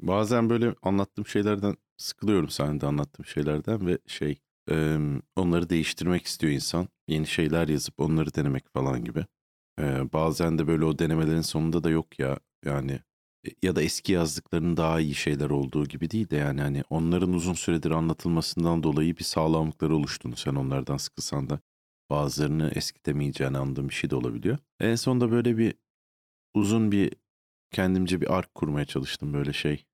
Bazen böyle anlattığım şeylerden sıkılıyorum sahnede anlattığım şeylerden ve şey onları değiştirmek istiyor insan. Yeni şeyler yazıp onları denemek falan gibi. Bazen de böyle o denemelerin sonunda da yok ya yani e, ya da eski yazdıklarının daha iyi şeyler olduğu gibi değil de yani hani onların uzun süredir anlatılmasından dolayı bir sağlamlıkları oluştuğunu sen onlardan sıkılsan da bazılarını eskitemeyeceğini andığın bir şey de olabiliyor. En sonunda böyle bir uzun bir kendimce bir ark kurmaya çalıştım böyle şey.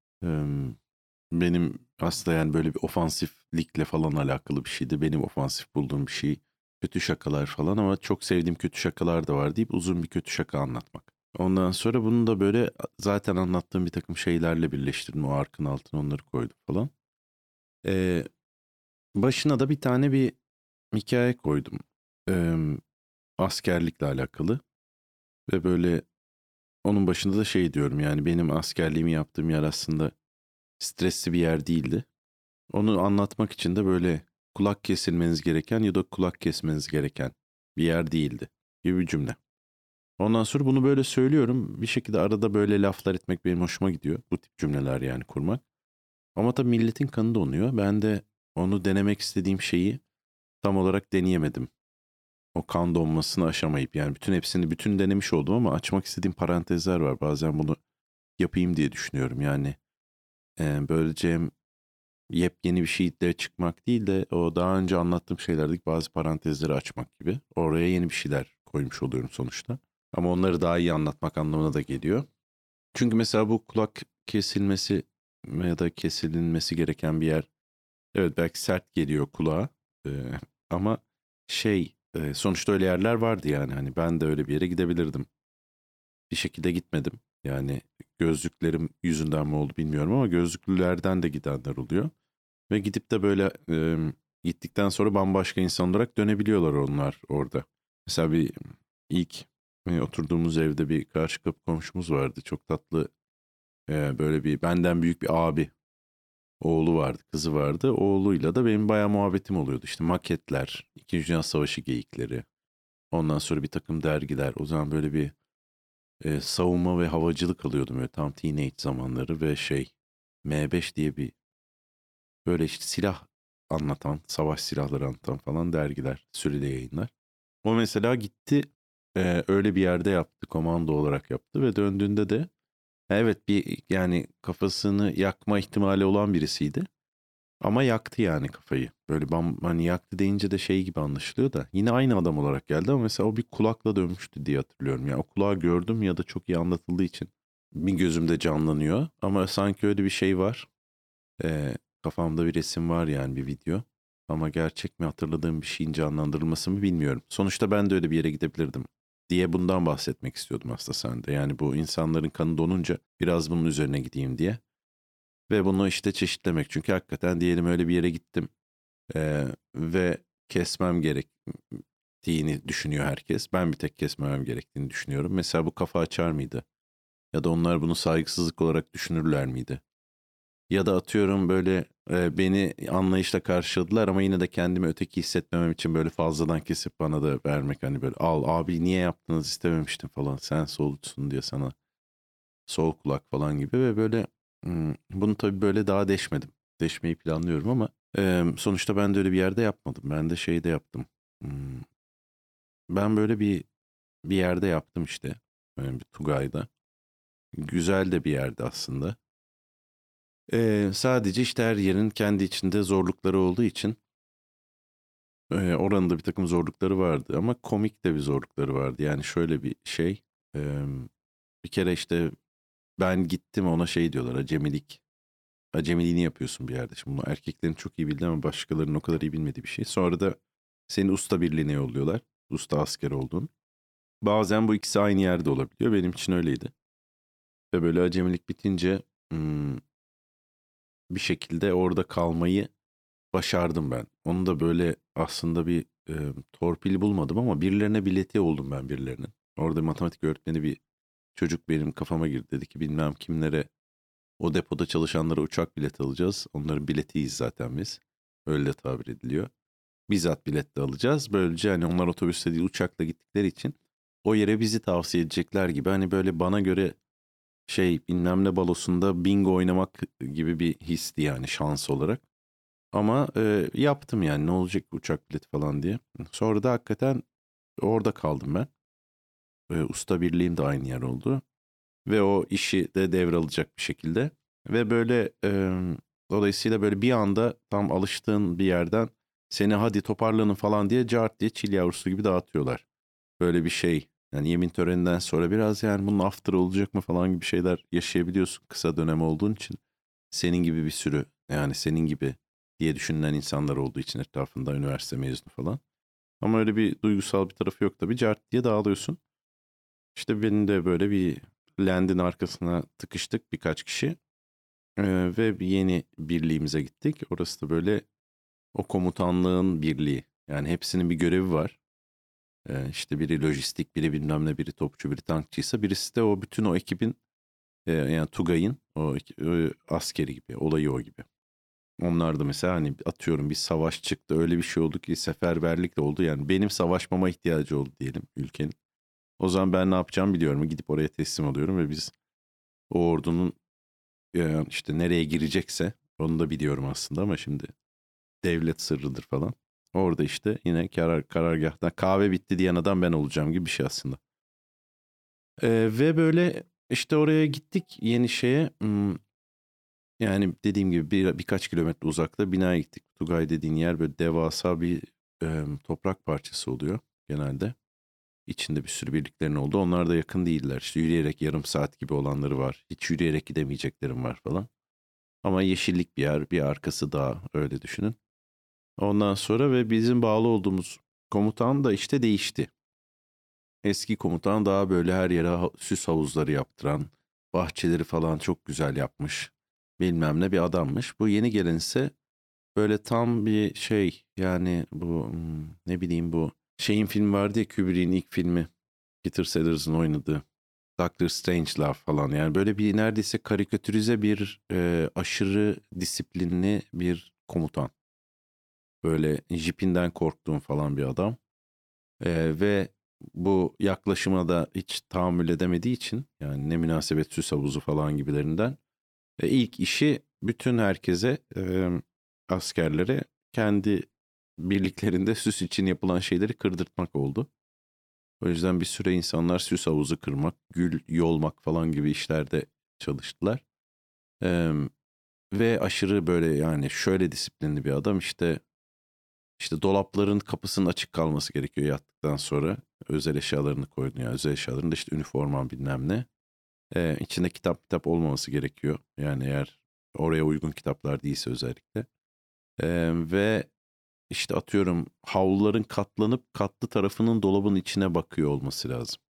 Benim aslında yani böyle bir ofansiflikle falan alakalı bir şeydi. Benim ofansif bulduğum bir şey kötü şakalar falan ama çok sevdiğim kötü şakalar da var deyip uzun bir kötü şaka anlatmak. Ondan sonra bunu da böyle zaten anlattığım bir takım şeylerle birleştirdim. O arkın altına onları koydum falan. Eee, başına da bir tane bir hikaye koydum. Emm, askerlikle alakalı ve böyle onun başında da şey diyorum yani benim askerliğimi yaptığım yer aslında stresli bir yer değildi. Onu anlatmak için de böyle kulak kesilmeniz gereken ya da kulak kesmeniz gereken bir yer değildi gibi bir cümle. Ondan sonra bunu böyle söylüyorum. Bir şekilde arada böyle laflar etmek benim hoşuma gidiyor. Bu tip cümleler yani kurmak. Ama tabii milletin kanı donuyor. Ben de onu denemek istediğim şeyi tam olarak deneyemedim. O kan donmasını aşamayıp yani bütün hepsini bütün denemiş oldum ama açmak istediğim parantezler var. Bazen bunu yapayım diye düşünüyorum. Yani e, böylece yepyeni bir şeyle çıkmak değil de o daha önce anlattığım şeylerdeki bazı parantezleri açmak gibi. Oraya yeni bir şeyler koymuş oluyorum sonuçta. Ama onları daha iyi anlatmak anlamına da geliyor. Çünkü mesela bu kulak kesilmesi ya da kesilinmesi gereken bir yer evet belki sert geliyor kulağa e, ama şey e, sonuçta öyle yerler vardı yani hani ben de öyle bir yere gidebilirdim. Bir şekilde gitmedim. Yani gözlüklerim yüzünden mi oldu bilmiyorum ama gözlüklülerden de gidenler oluyor. Ve gidip de böyle e, gittikten sonra bambaşka insan olarak dönebiliyorlar onlar orada. Mesela bir ilk e, oturduğumuz evde bir karşı kapı komşumuz vardı. Çok tatlı e, böyle bir benden büyük bir abi oğlu vardı, kızı vardı. Oğluyla da benim bayağı muhabbetim oluyordu. İşte maketler, İkinci Dünya Savaşı geyikleri. Ondan sonra bir takım dergiler. O zaman böyle bir e, savunma ve havacılık alıyordum böyle tam teenage zamanları ve şey M5 diye bir böyle işte silah anlatan, savaş silahları anlatan falan dergiler, süreli yayınlar. O mesela gitti e, öyle bir yerde yaptı, komando olarak yaptı ve döndüğünde de evet bir yani kafasını yakma ihtimali olan birisiydi. Ama yaktı yani kafayı. Böyle bam, hani yaktı deyince de şey gibi anlaşılıyor da. Yine aynı adam olarak geldi ama mesela o bir kulakla dönmüştü diye hatırlıyorum. Yani o kulağı gördüm ya da çok iyi anlatıldığı için bir gözümde canlanıyor. Ama sanki öyle bir şey var. Ee, kafamda bir resim var yani bir video. Ama gerçek mi hatırladığım bir şeyin canlandırılması mı bilmiyorum. Sonuçta ben de öyle bir yere gidebilirdim diye bundan bahsetmek istiyordum aslında sende. Yani bu insanların kanı donunca biraz bunun üzerine gideyim diye. Ve bunu işte çeşitlemek. Çünkü hakikaten diyelim öyle bir yere gittim ee, ve kesmem gerektiğini düşünüyor herkes. Ben bir tek kesmemem gerektiğini düşünüyorum. Mesela bu kafa açar mıydı? Ya da onlar bunu saygısızlık olarak düşünürler miydi? Ya da atıyorum böyle e, beni anlayışla karşıladılar ama yine de kendimi öteki hissetmemem için böyle fazladan kesip bana da vermek hani böyle al abi niye yaptınız istememiştim falan sen solutsun diye sana sol kulak falan gibi ve böyle bunu tabii böyle daha deşmedim. Deşmeyi planlıyorum ama e, sonuçta ben de öyle bir yerde yapmadım. Ben de şeyde yaptım. Ben böyle bir bir yerde yaptım işte. Yani bir Tugay'da. Güzel de bir yerde aslında. Ee, sadece işte her yerin kendi içinde zorlukları olduğu için e, oranın da bir takım zorlukları vardı ama komik de bir zorlukları vardı. Yani şöyle bir şey. E, bir kere işte ben gittim ona şey diyorlar acemilik. Acemiliğini yapıyorsun bir yerde. Şimdi bunu erkeklerin çok iyi bildiği ama başkalarının o kadar iyi bilmediği bir şey. Sonra da seni usta birliğine yolluyorlar. Usta asker olduğun. Bazen bu ikisi aynı yerde olabiliyor. Benim için öyleydi. Ve böyle acemilik bitince bir şekilde orada kalmayı başardım ben. Onu da böyle aslında bir e, torpil bulmadım ama birilerine bileti oldum ben birilerinin. Orada matematik öğretmeni bir Çocuk benim kafama girdi dedi ki bilmem kimlere o depoda çalışanlara uçak bileti alacağız. Onların biletiyiz zaten biz. Öyle tabir ediliyor. Bizzat bilet de alacağız. Böylece hani onlar otobüste değil uçakla gittikleri için o yere bizi tavsiye edecekler gibi hani böyle bana göre şey bilmem ne balosunda bingo oynamak gibi bir histi yani şans olarak. Ama e, yaptım yani ne olacak uçak bileti falan diye. Sonra da hakikaten orada kaldım ben. E, usta birliğim de aynı yer oldu. Ve o işi de devralacak bir şekilde. Ve böyle e, dolayısıyla böyle bir anda tam alıştığın bir yerden seni hadi toparlanın falan diye cart diye çil yavrusu gibi dağıtıyorlar. Böyle bir şey. Yani yemin töreninden sonra biraz yani bunun after olacak mı falan gibi şeyler yaşayabiliyorsun kısa dönem olduğun için. Senin gibi bir sürü yani senin gibi diye düşünülen insanlar olduğu için etrafında üniversite mezunu falan. Ama öyle bir duygusal bir tarafı yok tabii. Cart diye dağılıyorsun. İşte benim de böyle bir landin arkasına tıkıştık birkaç kişi. Ee, ve bir yeni birliğimize gittik. Orası da böyle o komutanlığın birliği. Yani hepsinin bir görevi var. Ee, işte biri lojistik, biri bilmem ne, biri topçu, biri tankçıysa birisi de o bütün o ekibin e, yani Tugay'ın o, o askeri gibi, olayı o gibi. Onlar da mesela hani atıyorum bir savaş çıktı öyle bir şey oldu ki seferberlik de oldu. Yani benim savaşmama ihtiyacı oldu diyelim ülkenin. O zaman ben ne yapacağımı biliyorum. Gidip oraya teslim alıyorum ve biz o ordunun e, işte nereye girecekse onu da biliyorum aslında ama şimdi devlet sırrıdır falan. Orada işte yine karar karargahtan kahve bitti diyen adam ben olacağım gibi bir şey aslında. Ee, ve böyle işte oraya gittik yeni şeye. Yani dediğim gibi bir, birkaç kilometre uzakta binaya gittik. Tugay dediğin yer böyle devasa bir e, toprak parçası oluyor genelde. İçinde bir sürü birliklerin oldu. Onlar da yakın değiller. İşte yürüyerek yarım saat gibi olanları var. Hiç yürüyerek gidemeyeceklerim var falan. Ama yeşillik bir yer, bir arkası daha öyle düşünün. Ondan sonra ve bizim bağlı olduğumuz komutan da işte değişti. Eski komutan daha böyle her yere süs havuzları yaptıran, bahçeleri falan çok güzel yapmış. Bilmem ne bir adammış. Bu yeni gelen ise böyle tam bir şey yani bu hmm, ne bileyim bu şeyin film vardı ya Kubrick'in ilk filmi. Peter Sellers'ın oynadığı. Doctor Strangelove falan yani böyle bir neredeyse karikatürize bir e, aşırı disiplinli bir komutan. Böyle jipinden korktuğum falan bir adam. Ee, ve bu yaklaşıma da hiç tahammül edemediği için yani ne münasebet süs havuzu falan gibilerinden e, ilk işi bütün herkese e, askerlere kendi birliklerinde süs için yapılan şeyleri kırdırtmak oldu. O yüzden bir süre insanlar süs havuzu kırmak, gül yolmak falan gibi işlerde çalıştılar. Ee, ve aşırı böyle yani şöyle disiplinli bir adam işte işte dolapların kapısının açık kalması gerekiyor yattıktan sonra. Özel eşyalarını koydun ya. Özel eşyalarında işte üniforman bilmem ne. Ee, içinde kitap kitap olmaması gerekiyor. Yani eğer oraya uygun kitaplar değilse özellikle. Ee, ve işte atıyorum havluların katlanıp katlı tarafının dolabın içine bakıyor olması lazım.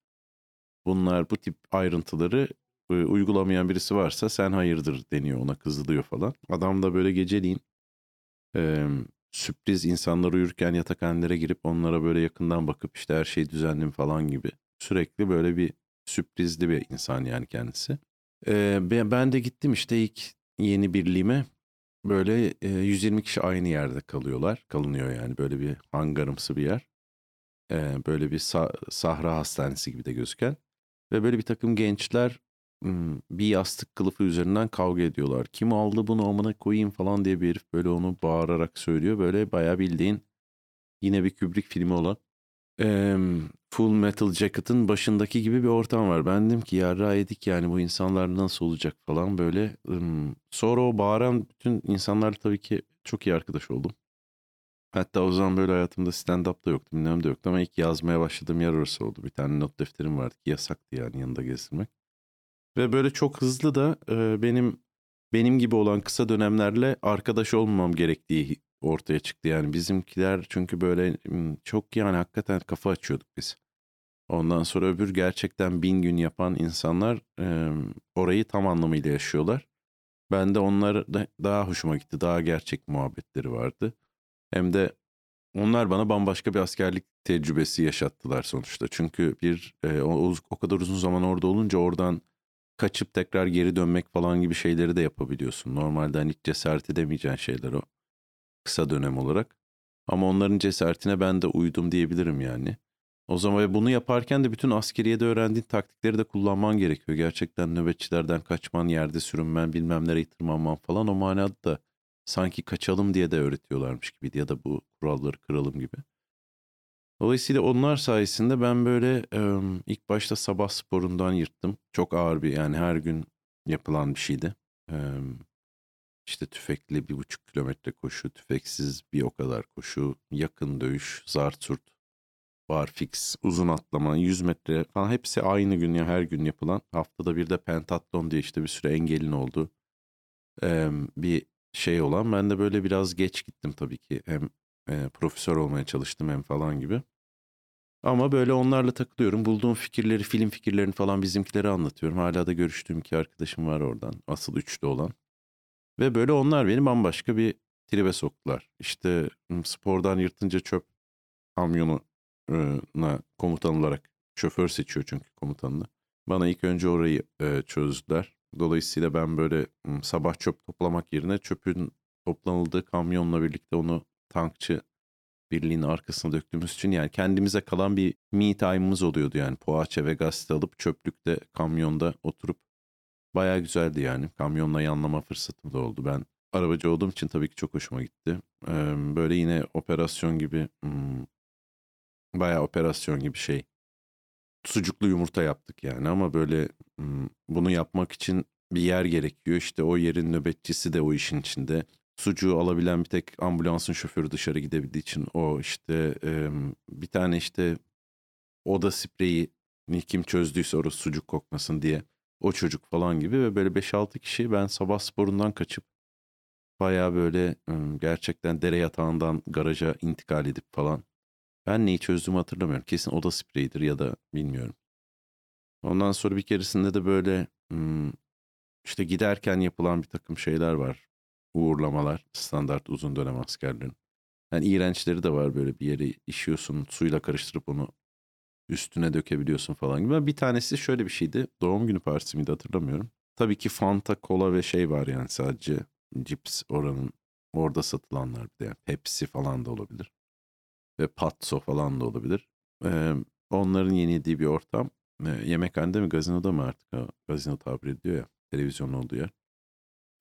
Bunlar bu tip ayrıntıları e, uygulamayan birisi varsa sen hayırdır deniyor ona kızılıyor falan. Adam da böyle geceliğin e, sürpriz insanlar uyurken yatakhanelere girip onlara böyle yakından bakıp işte her şey düzenli falan gibi. Sürekli böyle bir sürprizli bir insan yani kendisi. Ee, ben de gittim işte ilk yeni birliğime böyle e, 120 kişi aynı yerde kalıyorlar. Kalınıyor yani böyle bir hangarımsı bir yer. Ee, böyle bir sah- sahra hastanesi gibi de gözüken. Ve böyle bir takım gençler bir yastık kılıfı üzerinden kavga ediyorlar. Kim aldı bunu amına koyayım falan diye bir herif böyle onu bağırarak söylüyor. Böyle bayağı bildiğin yine bir Kubrick filmi olan e, Full Metal Jacket'ın başındaki gibi bir ortam var. Ben dedim ki ya yedik yani bu insanlar nasıl olacak falan böyle. Sonra o bağıran bütün insanlarla tabii ki çok iyi arkadaş oldum. Hatta o zaman böyle hayatımda stand-up da yoktu, bilmem de yoktu ama ilk yazmaya başladığım yer orası oldu. Bir tane not defterim vardı ki yasaktı yani yanında gezdirmek. Ve böyle çok hızlı da e, benim benim gibi olan kısa dönemlerle arkadaş olmamam gerektiği ortaya çıktı. Yani bizimkiler çünkü böyle çok yani hakikaten kafa açıyorduk biz. Ondan sonra öbür gerçekten bin gün yapan insanlar e, orayı tam anlamıyla yaşıyorlar. Ben de onlar da daha hoşuma gitti. Daha gerçek muhabbetleri vardı. Hem de onlar bana bambaşka bir askerlik tecrübesi yaşattılar sonuçta. Çünkü bir e, o, o kadar uzun zaman orada olunca oradan kaçıp tekrar geri dönmek falan gibi şeyleri de yapabiliyorsun. Normalde hani hiç cesaret edemeyeceğin şeyler o. Kısa dönem olarak. Ama onların cesaretine ben de uydum diyebilirim yani. O zaman ve bunu yaparken de bütün askeriyede öğrendiğin taktikleri de kullanman gerekiyor. Gerçekten nöbetçilerden kaçman, yerde sürünmen, bilmem nereye tırmanman falan o manada da sanki kaçalım diye de öğretiyorlarmış gibi ya da bu kuralları kıralım gibi. Dolayısıyla onlar sayesinde ben böyle ilk başta sabah sporundan yırttım. Çok ağır bir yani her gün yapılan bir şeydi. E, işte tüfekli bir buçuk kilometre koşu, tüfeksiz bir o kadar koşu, yakın dövüş, zart surt, bar fix, uzun atlama, 100 metre falan hepsi aynı gün ya her gün yapılan. Haftada bir de pentatlon diye işte bir süre engelin oldu. Bir şey olan ben de böyle biraz geç gittim tabii ki. Hem e, profesör olmaya çalıştım hem falan gibi. Ama böyle onlarla takılıyorum. Bulduğum fikirleri, film fikirlerini falan bizimkilere anlatıyorum. Hala da görüştüğüm iki arkadaşım var oradan. Asıl üçlü olan. Ve böyle onlar beni bambaşka bir tribe soktular. İşte spordan yırtınca çöp kamyonuna komutan olarak şoför seçiyor çünkü komutanını. Bana ilk önce orayı e, çözdüler. Dolayısıyla ben böyle sabah çöp toplamak yerine çöpün toplanıldığı kamyonla birlikte onu tankçı birliğinin arkasına döktüğümüz için yani kendimize kalan bir me time'ımız oluyordu yani. Poğaça ve gazete alıp çöplükte kamyonda oturup bayağı güzeldi yani. Kamyonla yanlama fırsatım da oldu. Ben arabacı olduğum için tabii ki çok hoşuma gitti. böyle yine operasyon gibi bayağı operasyon gibi şey. Sucuklu yumurta yaptık yani ama böyle bunu yapmak için bir yer gerekiyor. İşte o yerin nöbetçisi de o işin içinde sucuğu alabilen bir tek ambulansın şoförü dışarı gidebildiği için o işte e, bir tane işte oda spreyi kim çözdüyse orası sucuk kokmasın diye o çocuk falan gibi ve böyle 5-6 kişi ben sabah sporundan kaçıp baya böyle gerçekten dere yatağından garaja intikal edip falan ben neyi çözdüğümü hatırlamıyorum. Kesin oda spreyidir ya da bilmiyorum. Ondan sonra bir keresinde de böyle işte giderken yapılan bir takım şeyler var uğurlamalar standart uzun dönem askerlerin. Yani iğrençleri de var böyle bir yere işiyorsun suyla karıştırıp onu üstüne dökebiliyorsun falan gibi. Bir tanesi şöyle bir şeydi. Doğum günü partisi miydi hatırlamıyorum. Tabii ki Fanta, kola ve şey var yani sadece cips oranın orada satılanlar bir de. Yani Pepsi falan da olabilir. Ve Patso falan da olabilir. Ee, onların yeni yediği bir ortam. Ee, yemekhanede mi gazinoda mı artık? Gazino tabir ediyor ya. Televizyon olduğu yer.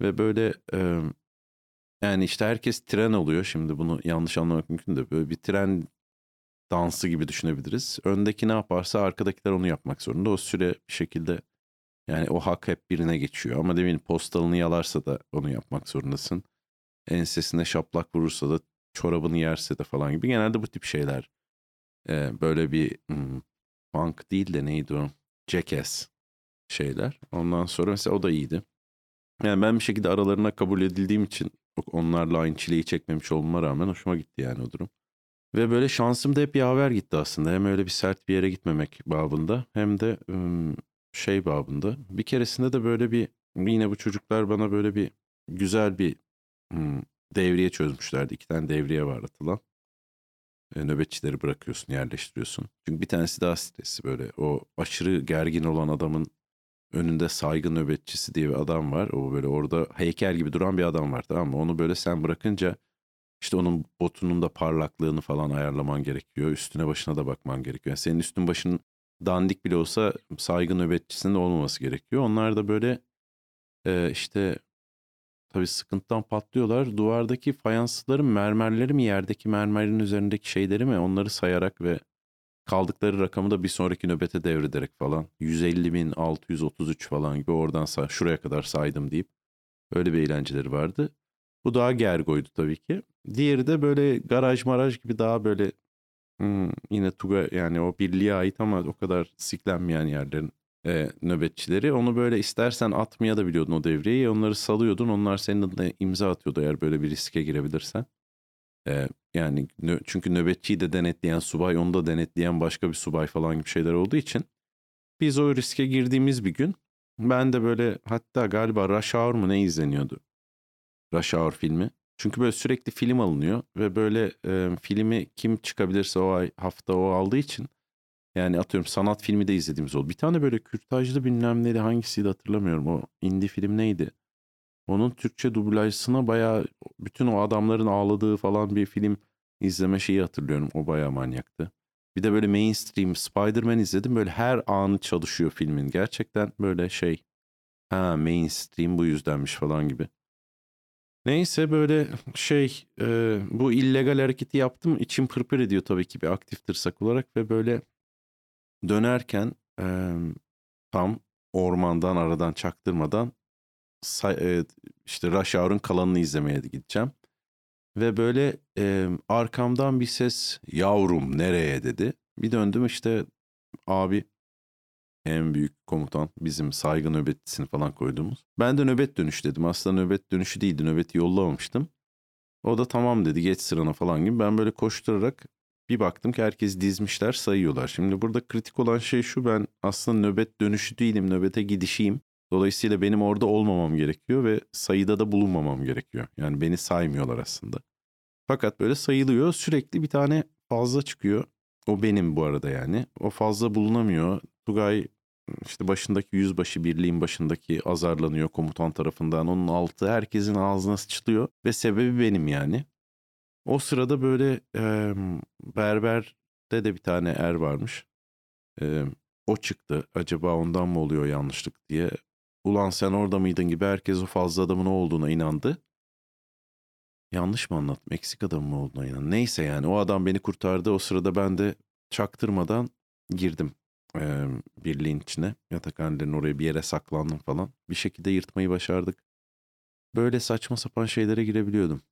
Ve böyle e, yani işte herkes tren oluyor. Şimdi bunu yanlış anlamak mümkün de böyle bir tren dansı gibi düşünebiliriz. Öndeki ne yaparsa arkadakiler onu yapmak zorunda. O süre bir şekilde yani o hak hep birine geçiyor. Ama demin postalını yalarsa da onu yapmak zorundasın. Ensesine şaplak vurursa da çorabını yerse de falan gibi. Genelde bu tip şeyler. Ee, böyle bir hmm, punk değil de neydi o? Jackass şeyler. Ondan sonra mesela o da iyiydi. Yani ben bir şekilde aralarına kabul edildiğim için onlarla aynı çileyi çekmemiş olmama rağmen hoşuma gitti yani o durum. Ve böyle şansım da hep yaver gitti aslında. Hem öyle bir sert bir yere gitmemek babında hem de şey babında. Bir keresinde de böyle bir yine bu çocuklar bana böyle bir güzel bir devriye çözmüşlerdi. İki tane devriye var atılan. E, nöbetçileri bırakıyorsun, yerleştiriyorsun. Çünkü bir tanesi daha stresli böyle. O aşırı gergin olan adamın önünde saygı nöbetçisi diye bir adam var. O böyle orada heykel gibi duran bir adam var tamam mı? Onu böyle sen bırakınca işte onun botunun da parlaklığını falan ayarlaman gerekiyor. Üstüne başına da bakman gerekiyor. Yani senin üstün başın dandik bile olsa saygı nöbetçisinin olmaması gerekiyor. Onlar da böyle e, işte tabii sıkıntıdan patlıyorlar. Duvardaki fayansların mermerleri mi yerdeki mermerin üzerindeki şeyleri mi onları sayarak ve kaldıkları rakamı da bir sonraki nöbete devrederek falan 150 bin 633 falan gibi oradan sağ, şuraya kadar saydım deyip öyle bir eğlenceleri vardı. Bu daha gergoydu tabii ki. Diğeri de böyle garaj maraj gibi daha böyle hmm, yine Tuga yani o birliğe ait ama o kadar siklenmeyen yerlerin e, nöbetçileri. Onu böyle istersen atmaya da biliyordun o devreyi. Onları salıyordun. Onlar senin adına imza atıyordu eğer böyle bir riske girebilirsen. E, yani nö, çünkü nöbetçiyi de denetleyen subay, onu da denetleyen başka bir subay falan gibi şeyler olduğu için biz o riske girdiğimiz bir gün ben de böyle hatta galiba Rush Hour mu ne izleniyordu? Rush Hour filmi. Çünkü böyle sürekli film alınıyor ve böyle e, filmi kim çıkabilirse o ay hafta o aldığı için yani atıyorum sanat filmi de izlediğimiz oldu. Bir tane böyle kürtajlı bilmem neydi hangisiydi hatırlamıyorum. O indie film neydi? Onun Türkçe dublajsına baya bütün o adamların ağladığı falan bir film izleme şeyi hatırlıyorum. O baya manyaktı. Bir de böyle mainstream Spider-Man izledim. Böyle her anı çalışıyor filmin. Gerçekten böyle şey. Ha mainstream bu yüzdenmiş falan gibi. Neyse böyle şey e, bu illegal hareketi yaptım. İçim pırpır ediyor tabii ki bir aktif tırsak olarak ve böyle dönerken e, tam ormandan aradan çaktırmadan işte Rush Hour'un kalanını izlemeye gideceğim. Ve böyle e, arkamdan bir ses yavrum nereye dedi. Bir döndüm işte abi en büyük komutan bizim saygı nöbetçisini falan koyduğumuz. Ben de nöbet dönüş dedim. Aslında nöbet dönüşü değildi. Nöbeti yollamamıştım. O da tamam dedi geç sırana falan gibi. Ben böyle koşturarak bir baktım ki herkes dizmişler sayıyorlar. Şimdi burada kritik olan şey şu ben aslında nöbet dönüşü değilim nöbete gidişiyim. Dolayısıyla benim orada olmamam gerekiyor ve sayıda da bulunmamam gerekiyor. Yani beni saymıyorlar aslında. Fakat böyle sayılıyor sürekli bir tane fazla çıkıyor. O benim bu arada yani. O fazla bulunamıyor. Tugay işte başındaki yüzbaşı birliğin başındaki azarlanıyor komutan tarafından. Onun altı herkesin ağzına sıçlıyor ve sebebi benim yani. O sırada böyle e, berberde de bir tane er varmış. E, o çıktı. Acaba ondan mı oluyor yanlışlık diye. Ulan sen orada mıydın gibi herkes o fazla adamın o olduğuna inandı. Yanlış mı anlattım? Eksik adam mı olduğuna inandı. Neyse yani o adam beni kurtardı. O sırada ben de çaktırmadan girdim e, birliğin içine. Yatakhanelerin oraya bir yere saklandım falan. Bir şekilde yırtmayı başardık. Böyle saçma sapan şeylere girebiliyordum.